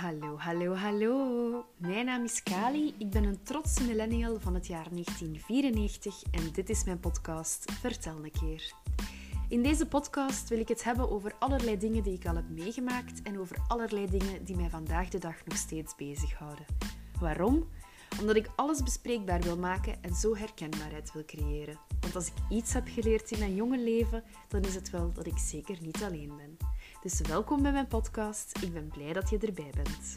Hallo, hallo, hallo. Mijn naam is Kali. Ik ben een trotse millennial van het jaar 1994 en dit is mijn podcast Vertel een keer. In deze podcast wil ik het hebben over allerlei dingen die ik al heb meegemaakt en over allerlei dingen die mij vandaag de dag nog steeds bezighouden. Waarom? Omdat ik alles bespreekbaar wil maken en zo herkenbaarheid wil creëren. Want als ik iets heb geleerd in mijn jonge leven, dan is het wel dat ik zeker niet alleen ben. Dus welkom bij mijn podcast. Ik ben blij dat je erbij bent.